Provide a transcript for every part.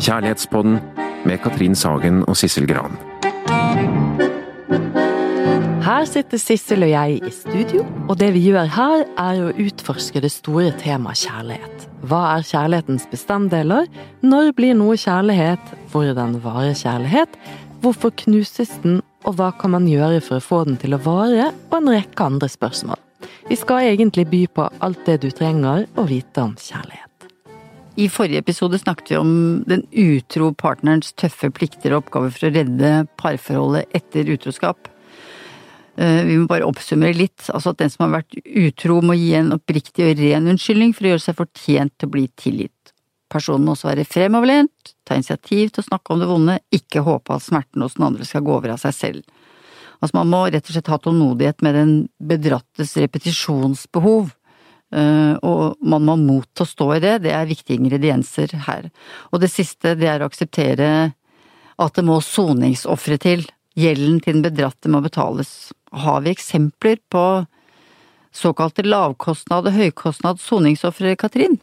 Kjærlighetspodden med Katrin Sagen og Sissel Gran. Her sitter Sissel og jeg i studio, og det vi gjør her, er å utforske det store temaet kjærlighet. Hva er kjærlighetens bestanddeler? Når blir noe kjærlighet? Hvordan varer kjærlighet? Hvorfor knuses den, og hva kan man gjøre for å få den til å vare? Og en rekke andre spørsmål. Vi skal egentlig by på alt det du trenger å vite om kjærlighet. I forrige episode snakket vi om den utro partnerens tøffe plikter og oppgaver for å redde parforholdet etter utroskap. Eh, vi må bare oppsummere litt. Altså at den som har vært utro må gi en oppriktig og ren unnskyldning for å gjøre seg fortjent til å bli tilgitt. Personen må også være fremoverlent, ta initiativ til å snakke om det vonde, ikke håpe at smerten hos den andre skal gå over av seg selv. Altså man må rett og slett ha tålmodighet med den bedrattes repetisjonsbehov. Uh, og man må ha mot til å stå i det, det er viktige ingredienser her. Og det siste, det er å akseptere at det må soningsofre til. Gjelden til den bedratte må betales. Har vi eksempler på såkalte lavkostnad- og høykostnad soningsofre, Katrin?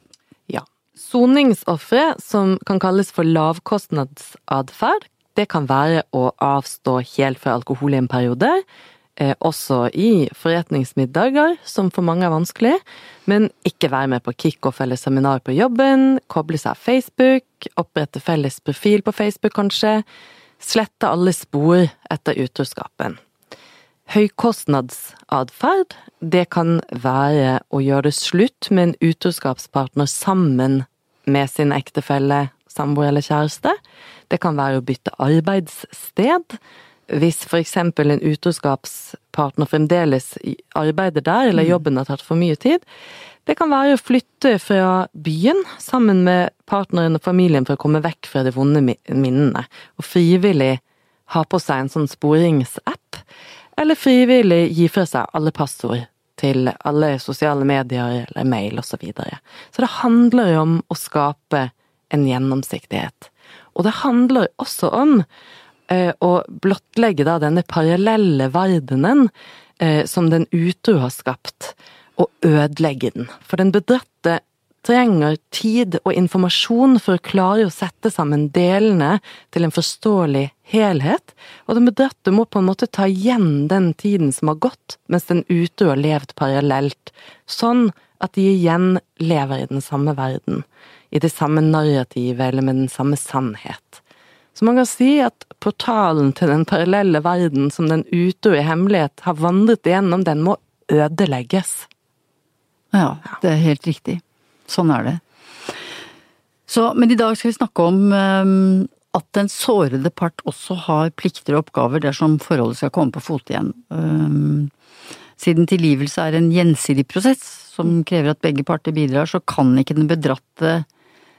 Ja. Soningsofre, som kan kalles for lavkostnadsatferd, det kan være å avstå helt fra alkohol i en periode, eh, også i forretningsmiddager, som for mange er vanskelig, men ikke være med på kickoff eller seminar på jobben, koble seg av Facebook, opprette felles profil på Facebook kanskje, slette alle spor etter utroskapen. Høykostnadsatferd, det kan være å gjøre det slutt med en utroskapspartner sammen med sin ektefelle, samboer eller kjæreste. Det kan være å bytte arbeidssted. Hvis eksempel en utroskapspartner fremdeles arbeider der, eller jobben har tatt for mye tid. Det kan være å flytte fra byen sammen med partneren og familien for å komme vekk fra de vonde minnene, og frivillig ha på seg en sånn sporingsapp, eller frivillig gi fra seg alle passord til alle sosiale medier eller mail osv. Så, videre. så det handler jo om å skape en gjennomsiktighet. Og det handler også om å blottlegge da denne parallelle verdenen eh, som den utro har skapt, og ødelegge den. For den bedratte trenger tid og informasjon for å klare å sette sammen delene til en forståelig helhet, og den bedratte må på en måte ta igjen den tiden som har gått, mens den utro har levd parallelt, sånn at de igjen lever i den samme verden, i det samme narrativet eller med den samme sannhet. Så man kan si at portalen til den parallelle verden som den utro i hemmelighet har vandret igjennom, den må ødelegges. Ja, det er helt riktig. Sånn er det. Så, men i dag skal vi snakke om um, at den sårede part også har plikter og oppgaver dersom forholdet skal komme på fote igjen. Um, siden tilgivelse er en gjensidig prosess som krever at begge parter bidrar, så kan ikke den bedratte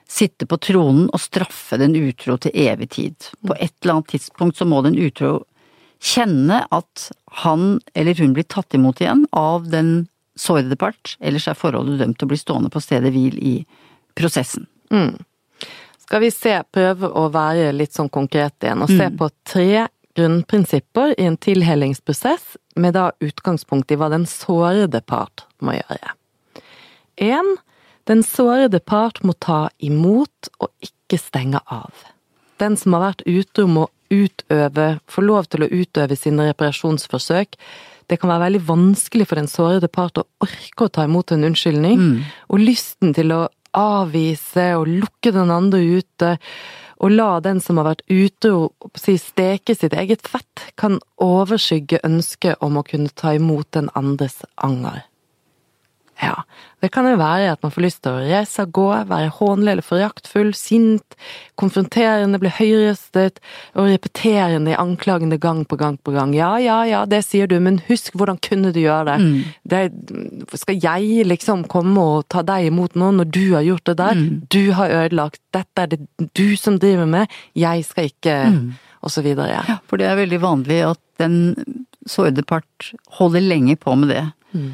sitte på tronen og straffe den utro til evig tid. På et eller annet tidspunkt så må den utro kjenne at han eller hun blir tatt imot igjen av den sårede part, ellers er forholdet dømt til å bli stående på stedet hvil i prosessen. Mm. Skal vi se, prøve å være litt sånn konkret igjen, og se mm. på tre grunnprinsipper i en tilhelingsprosess, med da utgangspunkt i hva den sårede part må gjøre. En, den sårede part må ta imot og ikke stenge av. Den som har vært utro må utøve, få lov til å utøve sine reparasjonsforsøk det kan være veldig vanskelig for den sårede part å orke å ta imot en unnskyldning, mm. og lysten til å avvise og lukke den andre ute, og la den som har vært utro si, steke sitt eget fett, kan overskygge ønsket om å kunne ta imot den andres anger. Ja, det kan jo være at man får lyst til å reise og gå, være hånlig eller foraktfull, sint, konfronterende, bli høyrøstet og repeterende i anklagende gang på gang på gang. Ja, ja, ja, det sier du, men husk, hvordan kunne du gjøre det? Mm. det skal jeg liksom komme og ta deg imot nå, når du har gjort det der? Mm. Du har ødelagt, dette er det du som driver med, jeg skal ikke mm. Og så videre. Ja. ja, for det er veldig vanlig at den sårede part holder lenge på med det. Mm.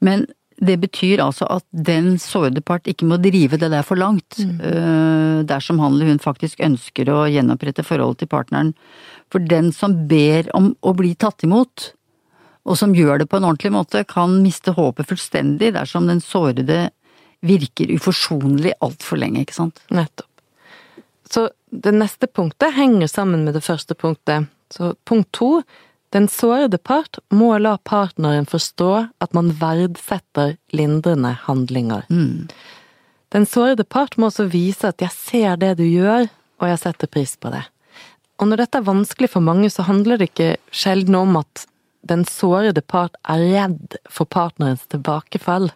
Men det betyr altså at den sårede part ikke må drive det der for langt, mm. uh, dersom han eller hun faktisk ønsker å gjenopprette forholdet til partneren. For den som ber om å bli tatt imot, og som gjør det på en ordentlig måte, kan miste håpet fullstendig dersom den sårede virker uforsonlig altfor lenge, ikke sant? Nettopp. Så det neste punktet henger sammen med det første punktet. Så punkt to den sårede part må la partneren forstå at man verdsetter lindrende handlinger. Mm. Den sårede part må også vise at 'jeg ser det du gjør, og jeg setter pris på det'. Og når dette er vanskelig for mange, så handler det ikke sjelden om at den sårede part er redd for partnerens tilbakefall.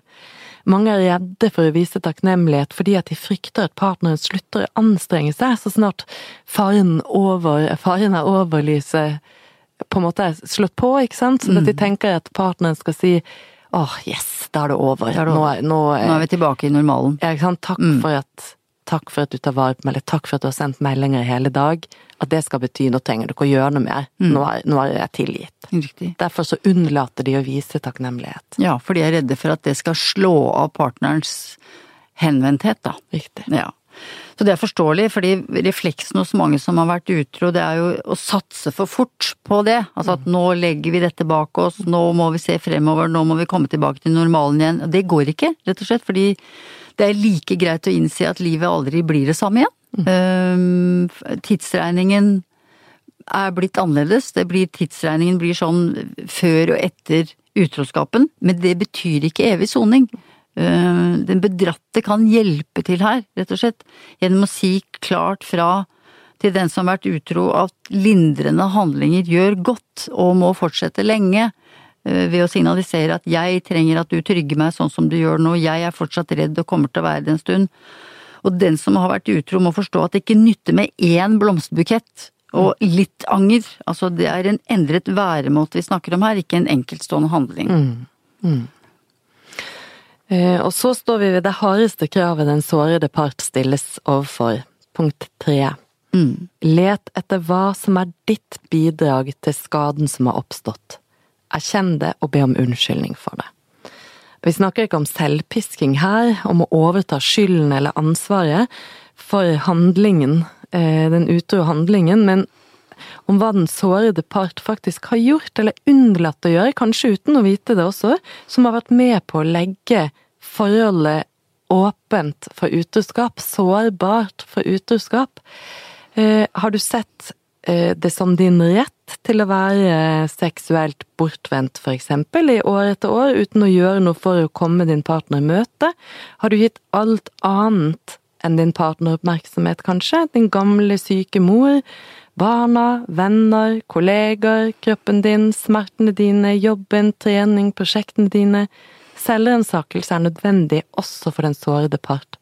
Mange er redde for å vise takknemlighet fordi at de frykter at partneren slutter å anstrenge seg så snart faren, over, faren er over lyset på en måte slått på, ikke sant? Så at de tenker at partneren skal si åh, yes, da er det over. er det Nå, over. er- nå, er- Nå er vi tilbake i normalen. ja, ikke sant? Takk, Mm. for at, takk for at du tar vare på meg, eller takk for at du har sendt meldinger hele dag. At det skal bety nå trenger du ikke å gjøre noe mer. Mm. Nå, er, nå er jeg tilgitt. Riktig. Derfor så unnlater de å vise takknemlighet. Ja, for de er redde for at det skal slå av partnerens henvendthet, da. Riktig. Ja. Så det er forståelig, fordi refleksen hos mange som har vært utro, det er jo å satse for fort på det. Altså at nå legger vi dette bak oss, nå må vi se fremover, nå må vi komme tilbake til normalen igjen. Det går ikke, rett og slett, fordi det er like greit å innse at livet aldri blir det samme igjen. Mm. tidsregningen er blitt annerledes. Det blir, tidsregningen blir sånn før og etter utroskapen, men det betyr ikke evig soning. Eh, Den bedratte kan hjelpe til her, rett og slett, gjennom å si klart fra til den som har vært utro at lindrende handlinger gjør godt og må fortsette lenge, eh, ved å signalisere at jeg trenger at du trygger meg sånn som du gjør nå, jeg er fortsatt redd og kommer til å være det en stund. Og den som har vært utro må forstå at det ikke nytter med én blomsterbukett og litt anger. Altså det er en endret væremåte vi snakker om her, ikke en enkeltstående handling. Eh, Og så står vi ved det hardeste kravet den sårede part stilles overfor. Punkt tre. Mm. Let etter hva som er ditt bidrag til skaden som har oppstått. Erkjenn det og be om unnskyldning for det. Vi snakker ikke om selvpisking her, om å overta skylden eller ansvaret for handlingen, eh, den utro handlingen, men om hva den sårede part faktisk har gjort eller unnlatt å gjøre, kanskje uten å vite det også, som har vært med på å legge forholdet åpent for utroskap, sårbart for utroskap. Eh, har du sett eh, det som din rett til å være seksuelt bortvendt, for eksempel, i år etter år, uten å gjøre noe for å komme din partner i møte? Har du gitt alt annet enn din partner oppmerksomhet, kanskje? Din gamle, syke mor? Barna, venner, kollegaer, kroppen din, smertene dine, jobben, trening, prosjektene dine. Selvransakelse er nødvendig også for den sårede part.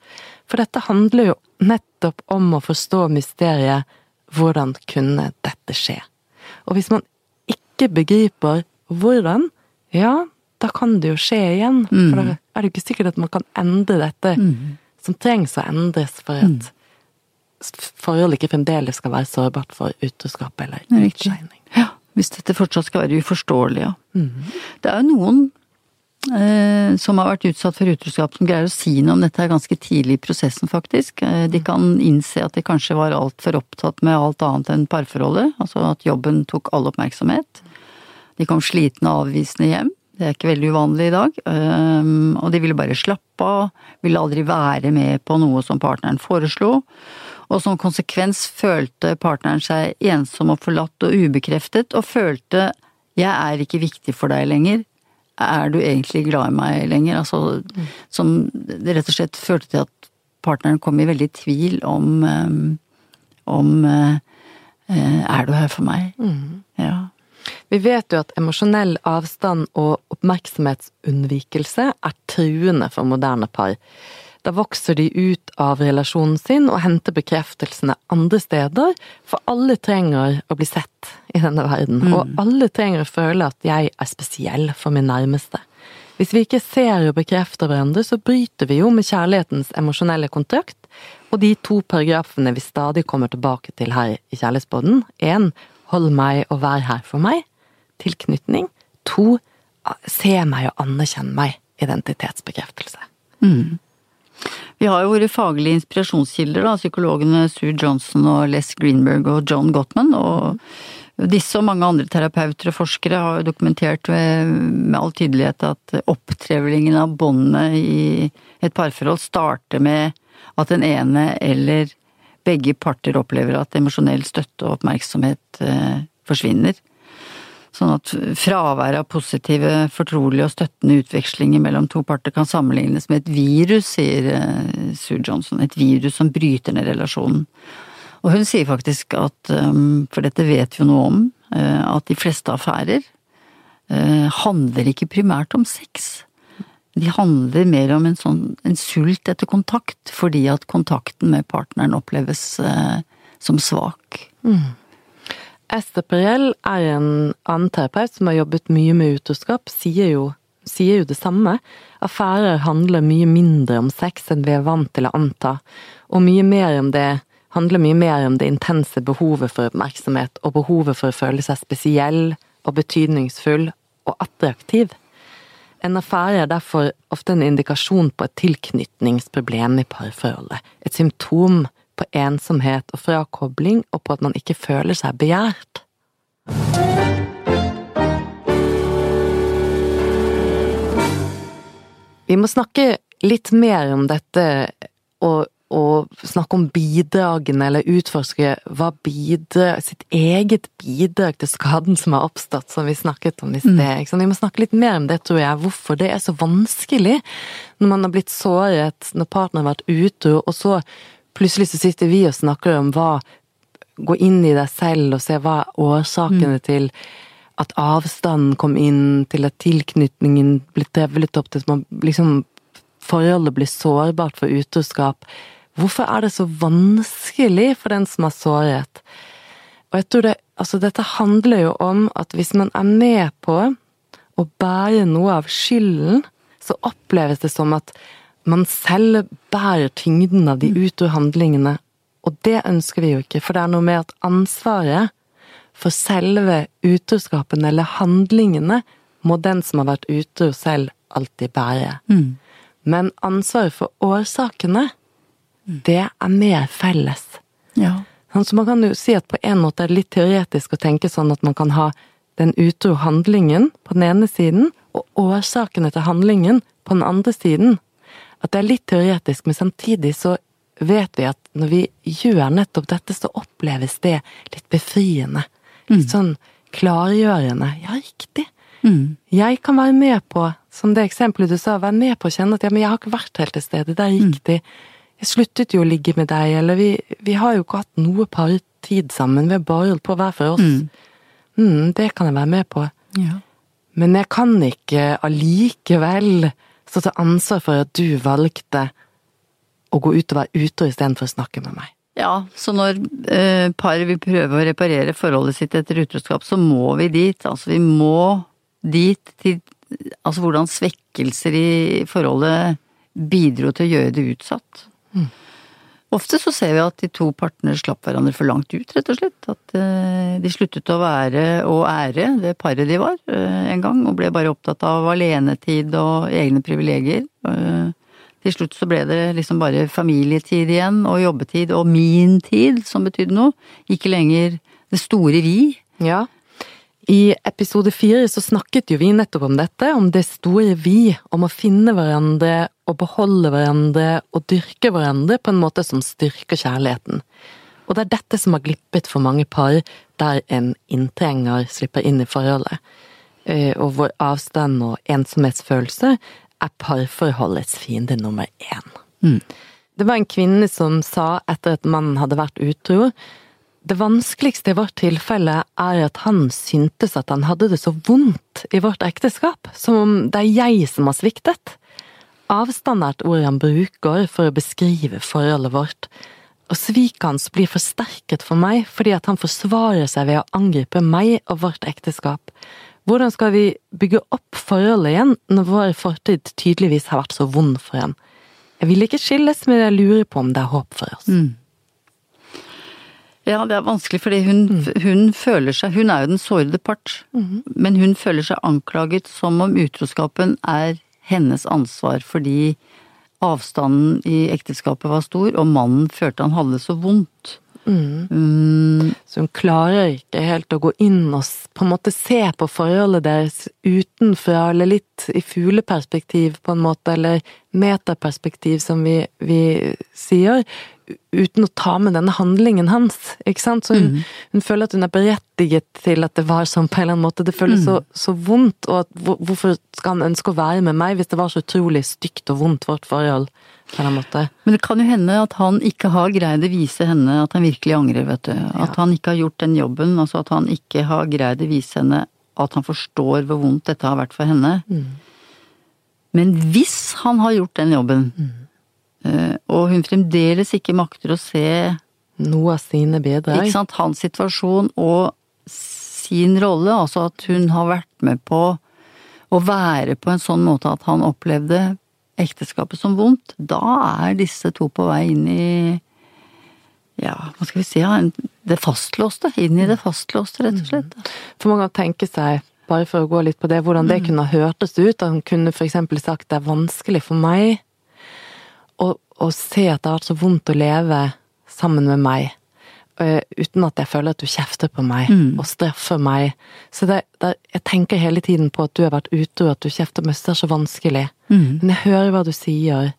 For dette handler jo nettopp om å forstå mysteriet hvordan kunne dette skje? Og hvis man ikke begriper hvordan, ja, da kan det jo skje igjen. For da er det jo ikke sikkert at man kan endre dette som trengs å endres for at ikke fremdeles skal være sårbart for utroskap eller utskeining. Ja, hvis dette fortsatt skal være uforståelig, ja. Det er jo noen eh, som har vært utsatt for utroskap som greier å si noe om dette ganske tidlig i prosessen, faktisk. Eh, de kan innse at de kanskje var altfor opptatt med alt annet enn parforholdet, altså at jobben tok all oppmerksomhet. De kom slitne og avvisende hjem. Det er ikke veldig uvanlig i dag. Um, og de ville bare slappe av, ville aldri være med på noe som partneren foreslo. Og som konsekvens følte partneren seg ensom og forlatt og ubekreftet, og følte 'jeg er ikke viktig for deg lenger'. Er du egentlig glad i meg lenger? Altså, som rett og slett førte til at partneren kom i veldig tvil om um, om uh, uh, 'er du her for meg'? Ja. Vi vet jo at emosjonell avstand og oppmerksomhetsunnvikelse er truende for moderne par. Da vokser de ut av relasjonen sin og henter bekreftelsene andre steder, for alle trenger å bli sett i denne verden, og alle trenger å føle at jeg er spesiell for min nærmeste. Hvis vi ikke ser og bekrefter hverandre, så bryter vi jo med kjærlighetens emosjonelle kontrakt, og de to paragrafene vi stadig kommer tilbake til her i Kjærlighetsboden. Én, hold meg og vær her for meg. Tilknytning. To, se meg og anerkjenn meg. Identitetsbekreftelse. Vi har jo våre faglige inspirasjonskilder, da, psykologene Sue Johnson og Les Greenberg og John Gottman. Og disse og mange andre terapeuter og forskere har jo dokumentert med, med all tydelighet at opptrevlingen av båndene i et parforhold starter med at den ene eller begge parter opplever at emosjonell støtte og oppmerksomhet eh, forsvinner. Sånn at fraværet av positive, fortrolige og støttende utvekslinger mellom to parter kan sammenlignes med et virus, sier eh, Sue Johnson. Et virus som bryter ned relasjonen. Og hun sier faktisk at, um, for dette vet vi jo noe om, eh, at de fleste affærer eh, handler ikke primært om sex. De handler mer om en sånn en sult etter kontakt, fordi at kontakten med partneren oppleves som svak. Mm. Esther Perel er en annen terapeut som har jobbet mye med utroskap, sier jo, sier jo det samme. Affærer handler mye mindre om sex enn vi er vant til å anta, og mye mer om det handler mye mer om det intense behovet for oppmerksomhet og behovet for å føle seg spesiell og betydningsfull og attraktiv. En affære er derfor ofte en indikasjon på et tilknytningsproblem i parforholdet, et symptom på ensomhet og frakobling, og på at man ikke føler seg begjært. Vi må snakke litt mer om dette, og, og snakke om bidragene, eller utforske hva bidrar, sitt eget bidrag til skaden som har oppstått, som vi snakket om i sted. Mm. Vi må snakke litt mer om det, tror jeg, hvorfor det er så vanskelig når man har blitt såret, når partneren har vært utro, og så plutselig så sitter vi og snakker om hva Gå inn i deg selv og se hva er årsakene mm. til at avstanden kom inn, til at tilknytningen ble drevlet opp, til at man liksom Forholdet blir sårbart for utroskap. Hvorfor er det så vanskelig for den som har såret? Og jeg tror det Altså, dette handler jo om at hvis man er med på å bære noe av skylden, så oppleves det som at man selv bærer tyngden av de mm. utro handlingene, og det ønsker vi jo ikke, for det er noe med at ansvaret for selve utroskapen eller handlingene må den som har vært utro selv alltid bære. Mm. Men ansvaret for årsakene, mm. det er mer felles. Ja. Sånn, så man kan jo si at på en måte er det litt teoretisk å tenke sånn at man kan ha den utro handlingen på den ene siden, og årsakene til handlingen på den andre siden at det er litt teoretisk, men samtidig så vet vi at når vi gjør nettopp dette, så oppleves det litt befriende. Litt mm. sånn klargjørende. Ja, riktig. Mm. Jeg kan være med på, som det eksempelet du sa, være med på å kjenne at ja, men jeg har ikke vært helt til stede. Det er mm. riktig. Jeg sluttet jo å ligge med deg, eller vi, vi har jo ikke hatt noe partid sammen. Vi har bare holdt på hver for oss. Mm. mm. det kan jeg være med på. Ja. Men jeg kan ikke allikevel stå til ansvar for at du valgte å gå ut og være utro istedenfor å snakke med meg. Ja, så når eh, paret vil prøve å reparere forholdet sitt etter utroskap, så må vi dit. Altså vi må dit til Altså hvordan svekkelser i forholdet bidro til å gjøre det utsatt. Mm. Ofte så ser vi at de to partene slapp hverandre for langt ut, rett og slett. At eh, de sluttet å være og ære det paret de var eh, en gang, og ble bare opptatt av alenetid og egne privilegier. Eh, til slutt så ble det liksom bare familietid igjen, og jobbetid, og min tid, som betydde noe. Ikke lenger det store vi. Ja. I episode fire så snakket jo vi nettopp om dette, om det store vi, om å finne hverandre og beholde hverandre og dyrke hverandre på en måte som styrker kjærligheten. Og det er dette som har glippet for mange par, der en inntrenger slipper inn i forholdet, eh, og hvor avstand og ensomhetsfølelse er parforholdets fiende nummer én. Mm. Det var en kvinne som sa etter at mannen hadde vært utro, det vanskeligste i vårt tilfelle er at han syntes at han hadde det så vondt i vårt ekteskap, som om det er jeg som har sviktet. Avstand er et ord han bruker for å beskrive forholdet vårt, og sviket hans blir forsterket for meg fordi at han forsvarer seg ved å angripe meg og vårt ekteskap. Hvordan skal vi bygge opp forholdet igjen når vår fortid tydeligvis har vært så vond for ham? Jeg vil ikke skilles, men jeg lurer på om det er håp for oss. Mm. Ja, det er vanskelig fordi hun, mm. hun føler seg Hun er jo den sårede part, mm. men hun føler seg anklaget som om utroskapen er hennes ansvar fordi avstanden i ekteskapet var stor, og mannen følte han hadde det så vondt. Mm. Mm. Så hun klarer ikke helt å gå inn og på en måte se på forholdet deres utenfra, eller litt i fugleperspektiv på en måte, eller metaperspektiv som vi, vi sier, uten å ta med denne handlingen hans. ikke sant? Så hun, hun føler at hun er berettiget til at det var sånn på en eller annen måte. Det føles så, så vondt, og at, hvor- hvorfor skal han ønske å være med meg hvis det var så utrolig stygt og vondt, vårt forhold? på en eller annen måte. Men det kan jo hende at han ikke har greid å vise henne at han virkelig angrer, vet du. At han ikke har gjort den jobben, altså at han ikke har greid å vise henne at han forstår hvor vondt dette har vært for henne. Men hvis han har gjort den jobben, eh, og hun fremdeles ikke makter å se Noe av sine bedre. ikke sant, hans situasjon og sin rolle, altså at hun har vært med på å være på en sånn måte at han opplevde ekteskapet som vondt, da er disse to på vei inn i ja, hva skal vi si, ja, det fastlåste. Inn i det fastlåste, rett og slett. For mange kan tenke seg, bare for å gå litt på det, hvordan det kunne hørtes ut. At han kunne eksempel sagt det er vanskelig for meg å, se at det har vært så vondt å leve sammen med meg. eh, uten at jeg føler at du kjefter på meg og straffer meg. Så det, det, jeg tenker hele tiden på at du har vært ute og at du kjefter på meg, så det er så vanskelig. Men jeg hører hva du sier.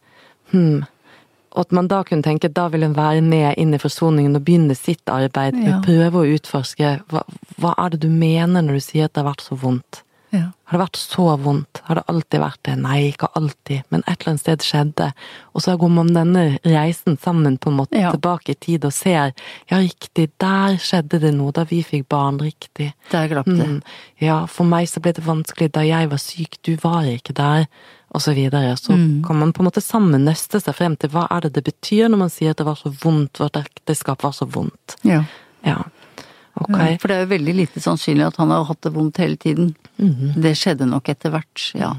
Hmm. Og at man da kunne tenke at da vil hun være med inn i forsoningen og begynne sitt arbeid. Ja. Prøve å utforske hva, hva er det du mener når du sier at det har vært så vondt. Ja. Har det vært så vondt? Har det alltid vært det? Nei, ikke alltid, men et eller annet sted skjedde. Og så går man denne reisen sammen på en måte Ja. tilbake i tid og ser ja, riktig, der skjedde det noe da vi fikk barn, riktig. Der glapp det. Mm, ja, for meg så ble det vanskelig da jeg var syk, du var ikke der, og så videre. Så Mm. kan man på en måte sammen nøste seg frem til hva er det det betyr når man sier at det var så vondt, vårt ekteskap var så vondt. Ja. Ja, ok. Ja, For det er jo veldig lite sannsynlig at han har hatt det vondt hele tiden. Det skjedde nok etter hvert, ja.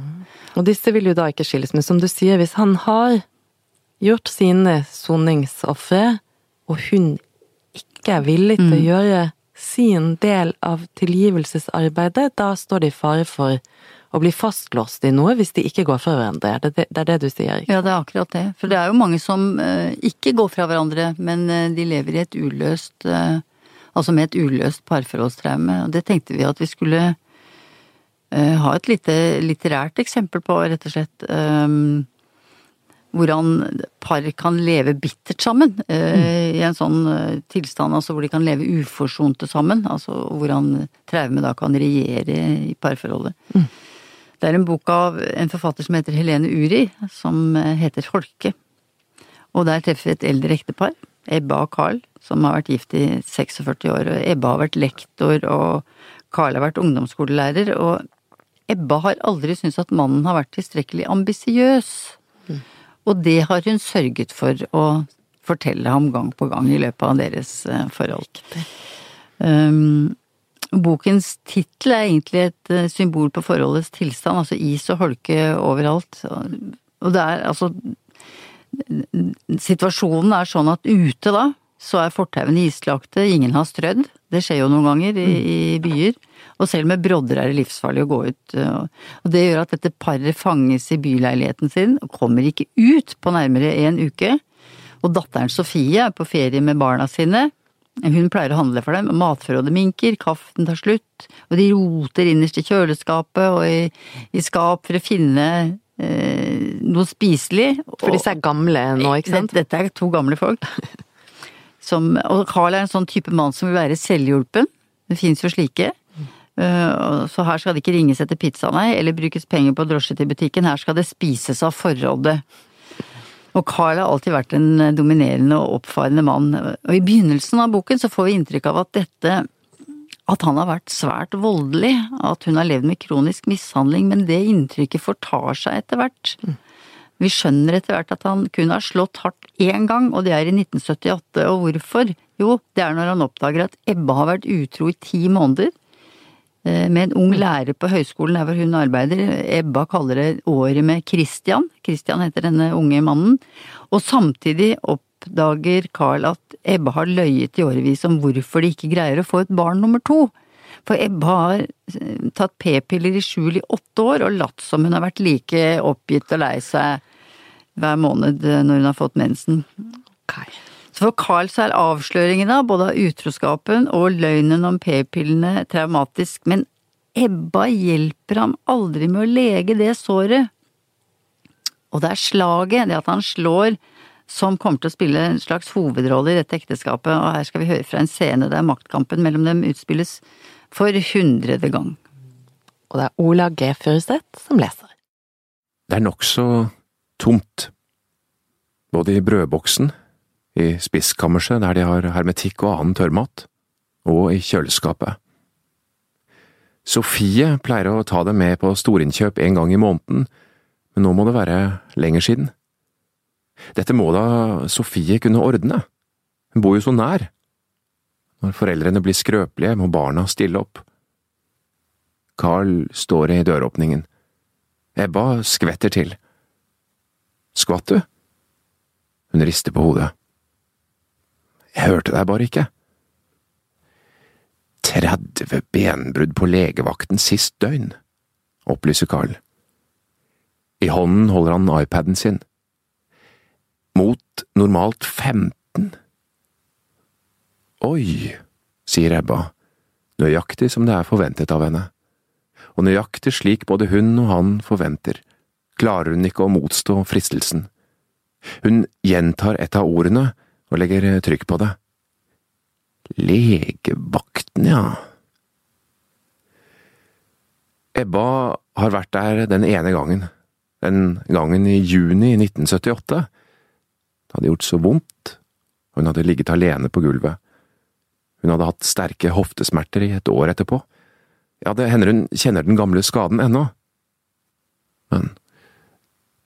Og disse vil jo da ikke skilles, men som du sier, hvis han har gjort sine soningsofre, og hun ikke er villig til å gjøre sin del av tilgivelsesarbeidet, da står de i fare for å bli fastlåst i noe hvis de ikke går fra hverandre. Det, det, det er det du sier. Ja, det er akkurat det. For det er jo mange som eh, ikke går fra hverandre, men eh, de lever i et uløst eh, Altså med et uløst parforholdstraume. Og det tenkte vi at vi skulle eh, ha et lite litterært eksempel på, rett og slett. Um, hvordan par kan leve bittert sammen. mm. I en sånn eh, tilstand altså hvor de kan leve uforsonte sammen. Altså hvordan traume da kan regjere i parforholdet. Det er en bok av en forfatter som heter Helene Uri, som heter Holke. Og der treffer vi et eldre ektepar, Ebba og Carl, som har vært gift i 46 år. Og Ebba har vært lektor, og Karl har vært ungdomsskolelærer. Og Ebba har aldri syntes at mannen har vært tilstrekkelig ambisiøs. Og det har hun sørget for å fortelle ham gang på gang i løpet av deres eh, forhold. Um, bokens tittel er egentlig et eh, symbol på forholdets tilstand, altså is og holke overalt. Og det er altså Situasjonen er sånn at ute da, så er fortauene islagte, ingen har strødd. Det skjer jo noen ganger i, i byer. Og selv med brodder er det livsfarlig å gå ut. Og det gjør at dette paret fanges i byleiligheten sin og kommer ikke ut på nærmere en uke. Og datteren Sofie er på ferie med barna sine. Hun pleier å handle for dem. Matforrådet minker, kaffen tar slutt, og de roter innerst i kjøleskapet og i, i skap for å finne eh, noe spiselig. For disse er gamle nå, ikke sant? Dette, dette er to gamle folk. Som, og Carl er en sånn type mann som vil være selvhjulpen. Det fins jo slike. Uh, så her skal det ikke ringes etter pizza, nei, eller brukes penger på drosje til butikken. Her skal det spises av forrådet. Og Carl har alltid vært en dominerende og oppfarende mann. Og i begynnelsen av boken så får vi inntrykk av at dette at han har vært svært voldelig, at hun har levd med kronisk mishandling, men det inntrykket fortar seg etter hvert. Vi skjønner etter hvert at han kun har slått hardt én gang, og det er i 1978. Og hvorfor? Jo, det er når han oppdager at Ebba har vært utro i ti måneder eh, med en ung lærer på høyskolen der hvor hun arbeider. Ebba kaller det året med Christian. Christian heter denne unge mannen. Og samtidig oppdager Carl at Ebba har løyet i årevis om hvorfor de ikke greier å få et barn nummer to. For Ebba har eh, tatt p-piller i skjul i åtte år og latt som hun har vært like oppgitt og lei seg hver måned eh, når hun har fått mensen. Så for Carl så er avsløringene både av utroskapen og løgnen om p-pillene traumatisk, men Ebba hjelper ham aldri med å lege det såret. Og det er slaget, det at han slår som kommer til å spille en slags hovedrolle i dette ekteskapet, og her skal vi høre fra en scene der maktkampen mellom dem utspilles for hundrede gang. Og det er Ola G. Furuseth som leser. Det er nokså tomt, både i brødboksen, i spiskammerset der de har hermetikk og annen tørrmat, og i kjøleskapet. Sofie pleier å ta dem med på storinnkjøp en gang i måneden, men nå må det være lenger siden. Dette må da Sofie kunne ordne, hun bor jo så nær. Når foreldrene blir skrøpelige, må barna stille opp. Carl står i døråpningen. Ebba skvetter til. Skvatt du? Hun rister på hodet. Jeg hørte deg bare ikke. 30 benbrudd på legevakten sist døgn, opplyser Carl. I hånden holder han iPaden sin. Mot normalt 15. Oi, sier Ebba, nøyaktig som det er forventet av henne. Og nøyaktig slik både hun og han forventer, klarer hun ikke å motstå fristelsen. Hun gjentar et av ordene og legger trykk på det. Legevakten, ja. Ebba har vært der den ene gangen, den gangen i juni 1978. Det hadde gjort så vondt, og hun hadde ligget alene på gulvet. Hun hadde hatt sterke hoftesmerter i et år etterpå. Ja, det hender hun kjenner den gamle skaden ennå. Men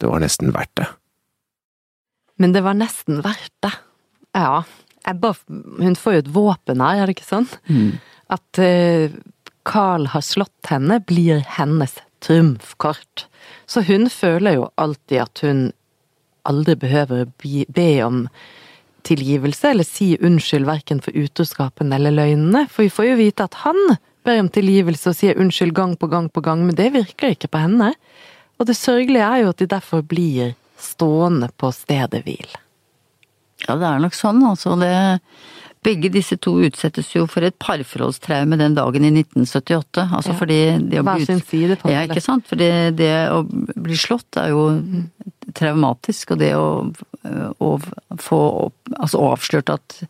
det var nesten verdt det. Men det var nesten verdt det. Ja. Ebba, hun får jo et våpen her, er det ikke sånn? Mm. At uh, Carl har slått henne, blir hennes trumfkort. Så hun føler jo alltid at hun aldri behøver å be, be om tilgivelse eller si unnskyld verken for utroskapen eller løgnene, for vi får jo vite at han ber om tilgivelse og sier unnskyld gang på gang på gang, men det virker ikke på henne. Og det sørgelige er jo at de derfor blir stående på stedet hvil. Ja, det er nok sånn, altså. Det, begge disse to utsettes jo for et parforholdstraume den dagen i 1978. Altså Ja. fordi det å bli side Ja, ikke sant. For det, det å bli slått er jo traumatisk, og det å, å få opp, altså avslørt at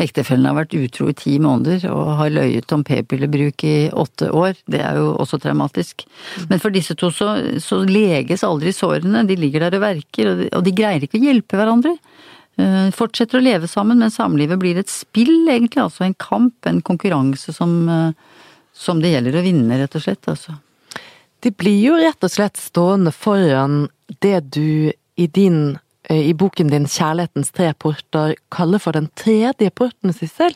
ektefellen har vært utro i ti måneder og har løyet om p-pillebruk i åtte år, det er jo også traumatisk. Men for disse to så, så leges aldri sårene, de ligger der og verker, og de, og de greier ikke å hjelpe hverandre. Eh, Fortsetter å leve sammen, men samlivet blir et spill, egentlig. Altså en kamp, en konkurranse som, eh, som det gjelder å vinne, rett og slett. Altså. De blir jo rett og slett stående foran det du i din i boken din 'Kjærlighetens tre porter' kaller for den tredje porten, Sissel.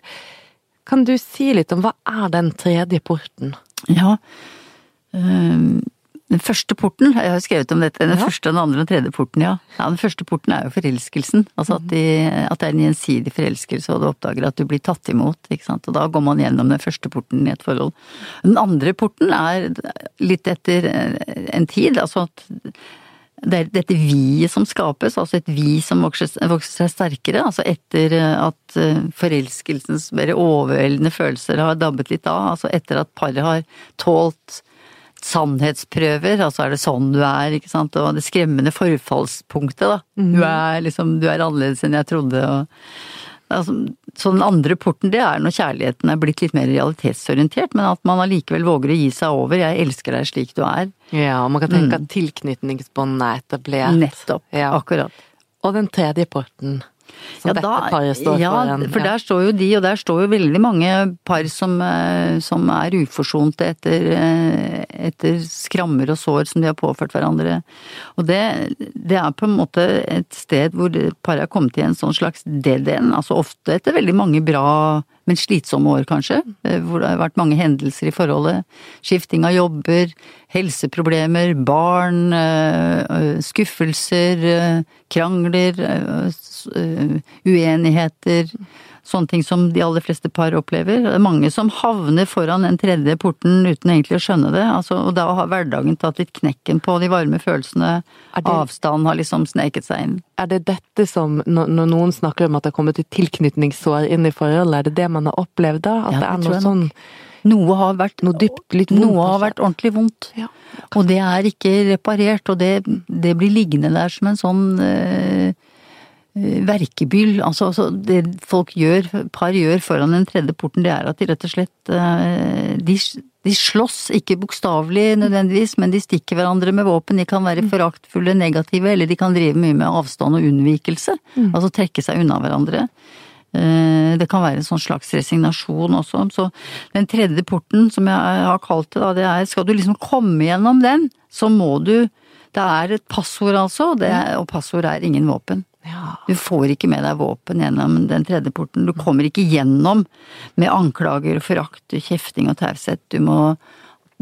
Kan du si litt om hva er den tredje porten? Ja. eh, Den første porten, jeg har jo skrevet om dette, den Ja. første, den andre og den tredje porten, ja. ja. Den første porten er jo forelskelsen. Altså at, de, at det er en gjensidig forelskelse, og du oppdager at du blir tatt imot, ikke sant. Og da går man gjennom den første porten i et forhold. Den andre porten er litt etter eh, en tid, altså at det er dette vi-et som skapes, altså et vi som vokser, seg sterkere. Altså etter eh, at eh, forelskelsens mer overveldende følelser har dabbet litt av. Altså etter at paret har tålt sannhetsprøver, altså er det sånn du er, ikke sant, og det skremmende forfallspunktet, da. Du er liksom, du er annerledes enn jeg trodde, og altså, Så den andre porten, det er når kjærligheten er blitt litt mer realitetsorientert, men at man allikevel våger å gi seg over. Jeg elsker deg slik du er. Ja, og man kan tenke at tilknytningsbåndene er etablert. Nettopp. Ja. Akkurat. Og den tredje porten, som Ja, dette da- paret står ja, foran. for der står jo de, og der står jo veldig mange par som, eh, som er uforsonte etter, eh, etter skrammer og sår som de har påført hverandre. Og det, det er på en måte et sted hvor paret har kommet i en sånn slags dead end, altså ofte etter veldig mange bra, men slitsomme år kanskje, eh, hvor det har vært mange hendelser i forholdet. Skifting av jobber, helseproblemer, barn, eh, eh, skuffelser, krangler, uenigheter. Sånne ting som de aller fleste par opplever. Det er mange som havner foran den tredje porten uten egentlig å skjønne det. Altså, og da har hverdagen tatt litt knekken på de varme følelsene. Avstanden det- har liksom sneket seg inn. Er det dette som, når, når noen snakker om at det har kommet et tilknytningssår inn i forholdet, er det det man har opplevd da? At Ja, det er det tror noe sånn Noe har vært Noe dypt, litt vondt Noe har har vært ordentlig vondt. Ja. Og det er ikke reparert, og det, det blir liggende der som en sånn eh, verkebyll. Altså, altså, det folk gjør, par gjør foran den tredje porten, det er at de rett og slett eh, de, de slåss, ikke bokstavelig nødvendigvis, men de stikker hverandre med våpen. De kan være foraktfulle, negative, eller de kan drive mye med avstand og unnvikelse. Altså trekke seg unna hverandre. Eh, Det kan være en sånn slags resignasjon også. Så den tredje porten, som jeg har kalt det, da, det er skal du liksom komme gjennom den, så må du Det er et passord, altså, det er, og passord er ingen våpen. Ja. Du får ikke med deg våpen gjennom den tredje porten. Du kommer ikke gjennom med anklager, forakt, kjefting og taushet. Du må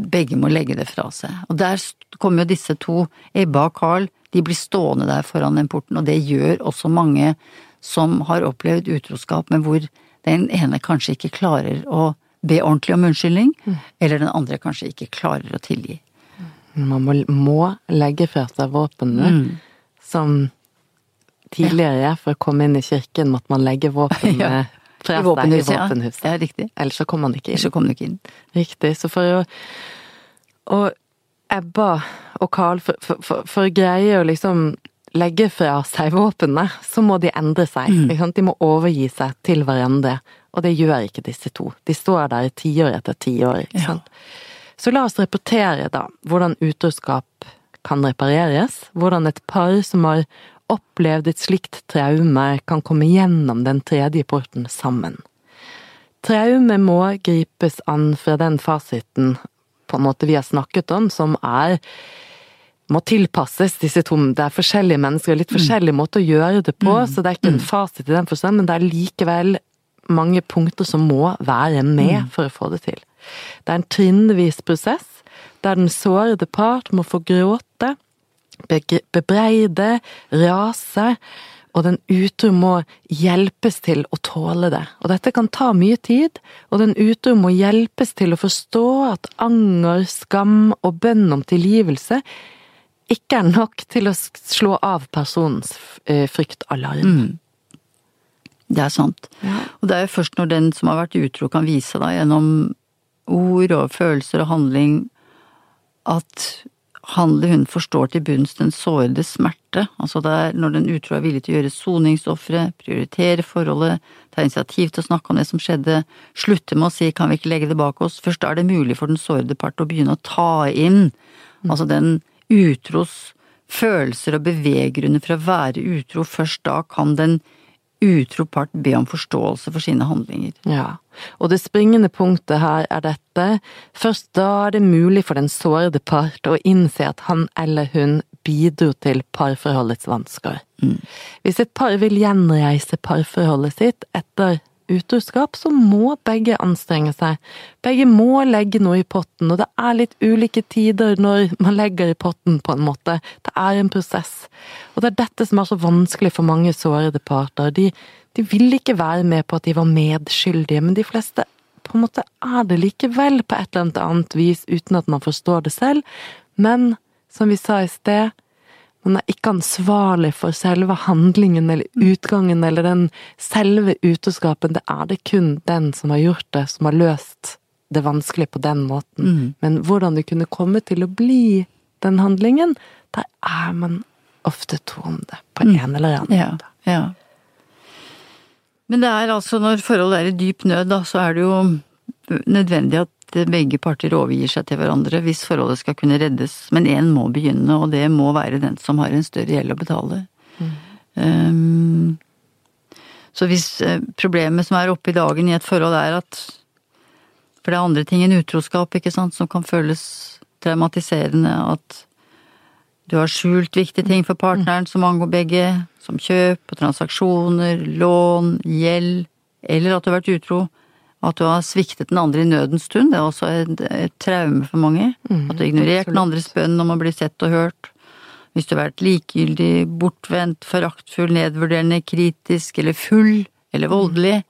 Begge må legge det fra seg. Og der kommer jo disse to, Ebba og Carl, de blir stående der foran den porten, og det gjør også mange som har opplevd utroskap, men hvor den ene kanskje ikke klarer å be ordentlig om unnskyldning, eller den andre kanskje ikke klarer å tilgi. Man må, må legge fra seg våpnene, Mm. som tidligere, for å komme inn i kirken, måtte man legge våpen Ja. fra I våpenhuset, ja. våpenhuset. Ja, riktig. Ellers så kom man ikke inn. Ellers så kom du ikke inn. Riktig. Så for å Og Ebba og Carl, for, for, for, for å greie å liksom legge fra seg våpnene, så må de endre seg. Sant? De må overgi seg til hverandre. Og det gjør ikke disse to. De står der i tiår etter tiår. Ikke Ja. Så la oss repetere, da, hvordan utroskap kan repareres. Hvordan et par som har opplevd et slikt traume, kan komme gjennom den tredje porten sammen. Traume må gripes an fra den fasiten på en måte vi har snakket om, som er må tilpasses disse to. Det er forskjellige mennesker, litt forskjellige måter å gjøre det på, så det er ikke en fasit i den forstand, men det er likevel mange punkter som må være med for å få det til. Det er en trinnvis prosess, der den sårede part må få gråte, bebreide, rase, og den utro må hjelpes til å tåle det. Og dette kan ta mye tid, og den utro må hjelpes til å forstå at anger, skam og bønn om tilgivelse ikke er nok til å slå av personens fryktalarm. fryktalarm. Det er sant. Ja. Og det er jo først når den som har vært utro kan vise deg gjennom ord og følelser og handling at han eller hun forstår til bunns den sårede smerte. Altså det er når den utro er villig til å gjøre soningsofre, prioritere forholdet, ta initiativ til å snakke om det som skjedde, slutte med å si kan vi ikke legge det bak oss, først da er det mulig for den sårede part å begynne å ta inn altså den utros følelser og beveggrunner for å være utro, først da kan den utro part be om forståelse for sine handlinger. Ja, og det springende punktet her er dette. Først da er det mulig for den sårede part å innse at han eller hun bidro til parforholdets vansker. Hvis et par vil gjenreise parforholdet sitt etter utroskap, så må begge anstrenge seg. Begge må legge noe i potten, og det er litt ulike tider når man legger i potten, på en måte. Det er en prosess. Og det er dette som er så vanskelig for mange sårede parter. De, de vil ikke være med på at de var medskyldige, men de fleste på en måte er det likevel på et eller annet vis, uten at man forstår det selv. Men som vi sa i sted, man er ikke ansvarlig for selve handlingen eller utgangen eller den selve utroskapen. Det er det kun den som har gjort det, som har løst det vanskelig på den måten. Men hvordan det kunne komme til å bli den handlingen, der er man ofte to om det, på en eller annen Ja, måte. ja. Men det er altså, når forholdet er i dyp nød, da, så er det jo nødvendig at begge parter overgir seg til hverandre hvis forholdet skal kunne reddes. Men én må begynne, og det må være den som har en større gjeld å betale. Um, så hvis eh, problemet som er oppe i dagen i et forhold er at For det er andre ting enn utroskap, ikke sant, som kan føles traumatiserende. At du har skjult viktige ting for partneren som angår begge, som kjøp og transaksjoner, lån, gjeld, eller at du har vært utro. At du har sviktet den andre i nødens stund, det er også et, et traume for mange. at du har ignorert den andres bønn om å bli sett og hørt. Hvis du har vært likegyldig, bortvendt, foraktfull, nedvurderende, kritisk eller full eller voldelig,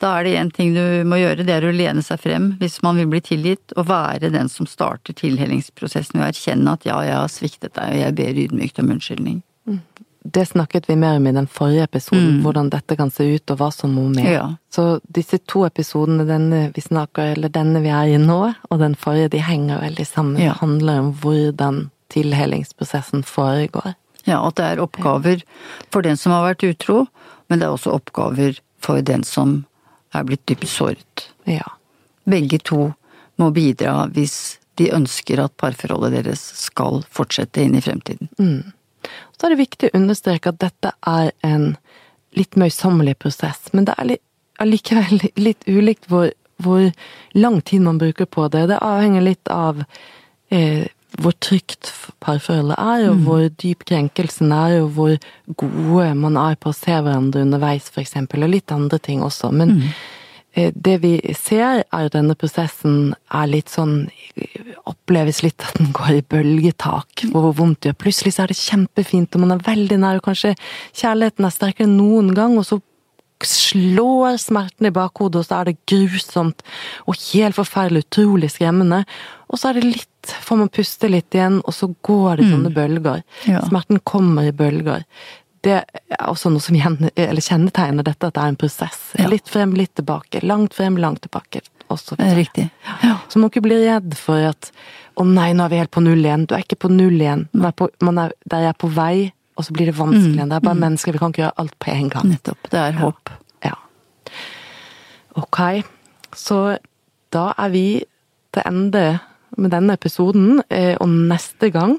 da er det én ting du må gjøre, det er å lene seg frem hvis man vil bli tilgitt, og være den som starter tilhellingsprosessen ved å erkjenne at ja, jeg har sviktet deg, og jeg ber ydmykt om unnskyldning. Det snakket vi mer om i den forrige episoden, hvordan dette kan se ut og hva som må med. Ja. Så disse to episodene, denne vi snakker, eller denne vi er i nå, og den forrige, de henger veldig sammen. Ja. Det handler om hvordan tilhelingsprosessen foregår. Ja, at det er oppgaver for den som har vært utro, men det er også oppgaver for den som er blitt dypt såret. Ja. Begge to må bidra hvis de ønsker at parforholdet deres skal fortsette inn i fremtiden. Så er det viktig å understreke at dette er en litt møysommelig prosess, men det er li- allikevel litt ulikt hvor, hvor lang tid man bruker på det. Det avhenger litt av eh, hvor trygt parforholdet er, og hvor dyp krenkelsen er, og hvor gode man er på å se hverandre underveis, eksempel, og litt andre ting også. Men eh, det vi ser, er denne prosessen er litt sånn Oppleves litt at den går i bølgetak, hvor vondt det gjør. Plutselig så er det kjempefint, og man er veldig nær, og kanskje kjærligheten er sterkere enn noen gang, og så slår smerten i bakhodet, og så er det grusomt og helt forferdelig, utrolig skremmende. Og så er det litt, får man puste litt igjen, og så går det sånne bølger. Ja. Smerten kommer i bølger. Det er også noe som kjennetegner dette, at det er en prosess. Ja. Litt frem, litt tilbake. Langt frem, langt tilbake. Og så riktig. Så man må ikke bli redd for at å nei, nå er vi helt på null igjen. Du er ikke på null igjen. Man er på, man er, der er på vei, og så blir det vanskelig igjen. Det er bare mennesker, vi kan ikke gjøre alt på en gang. Nettopp. Det er håp. Ja. Ok, så da er vi til ende med denne episoden, eh, og neste gang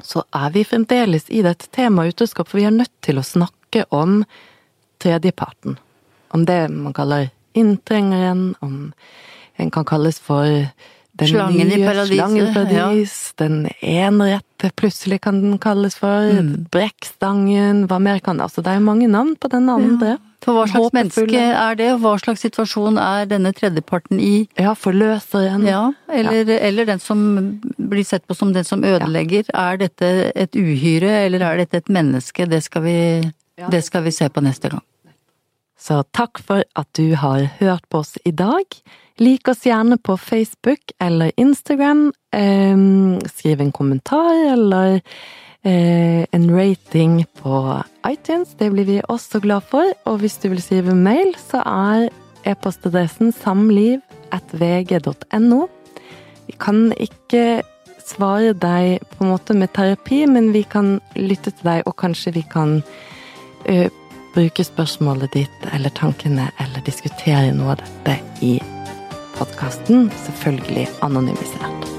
så er vi fremdeles i dette temaet utroskap, for vi er nødt til å snakke om tredjeparten. Om det man kaller inntrengeren, om en kan kalles for den Slangen i nye paradiset, Slangen i paradis, den enrette plutselig kan den kalles for, Mm. brekkstangen, hva mer kan Altså, det er jo mange navn på den andre. For hva slags menneske er det, og hva slags situasjon er denne tredjeparten i? Ja, forløseren. Ja, eller, eller den som blir sett på som den som ødelegger. Er dette et uhyre, eller er dette et menneske? Det skal vi, Ja. det skal vi se på neste gang. Så takk for at du har hørt på oss i dag. Lik oss gjerne på Facebook eller Instagram. Eh, skriv en kommentar eller en rating på iTunes. Det blir vi også glad for. Og hvis du vil skrive mail, så er e-postadressen samliv.vg.no. Vi kan ikke svare deg på en måte med terapi, men vi kan lytte til deg, og kanskje vi kan eh, bruke spørsmålet ditt eller tankene eller diskutere noe av dette i podkasten. Selvfølgelig anonymisert.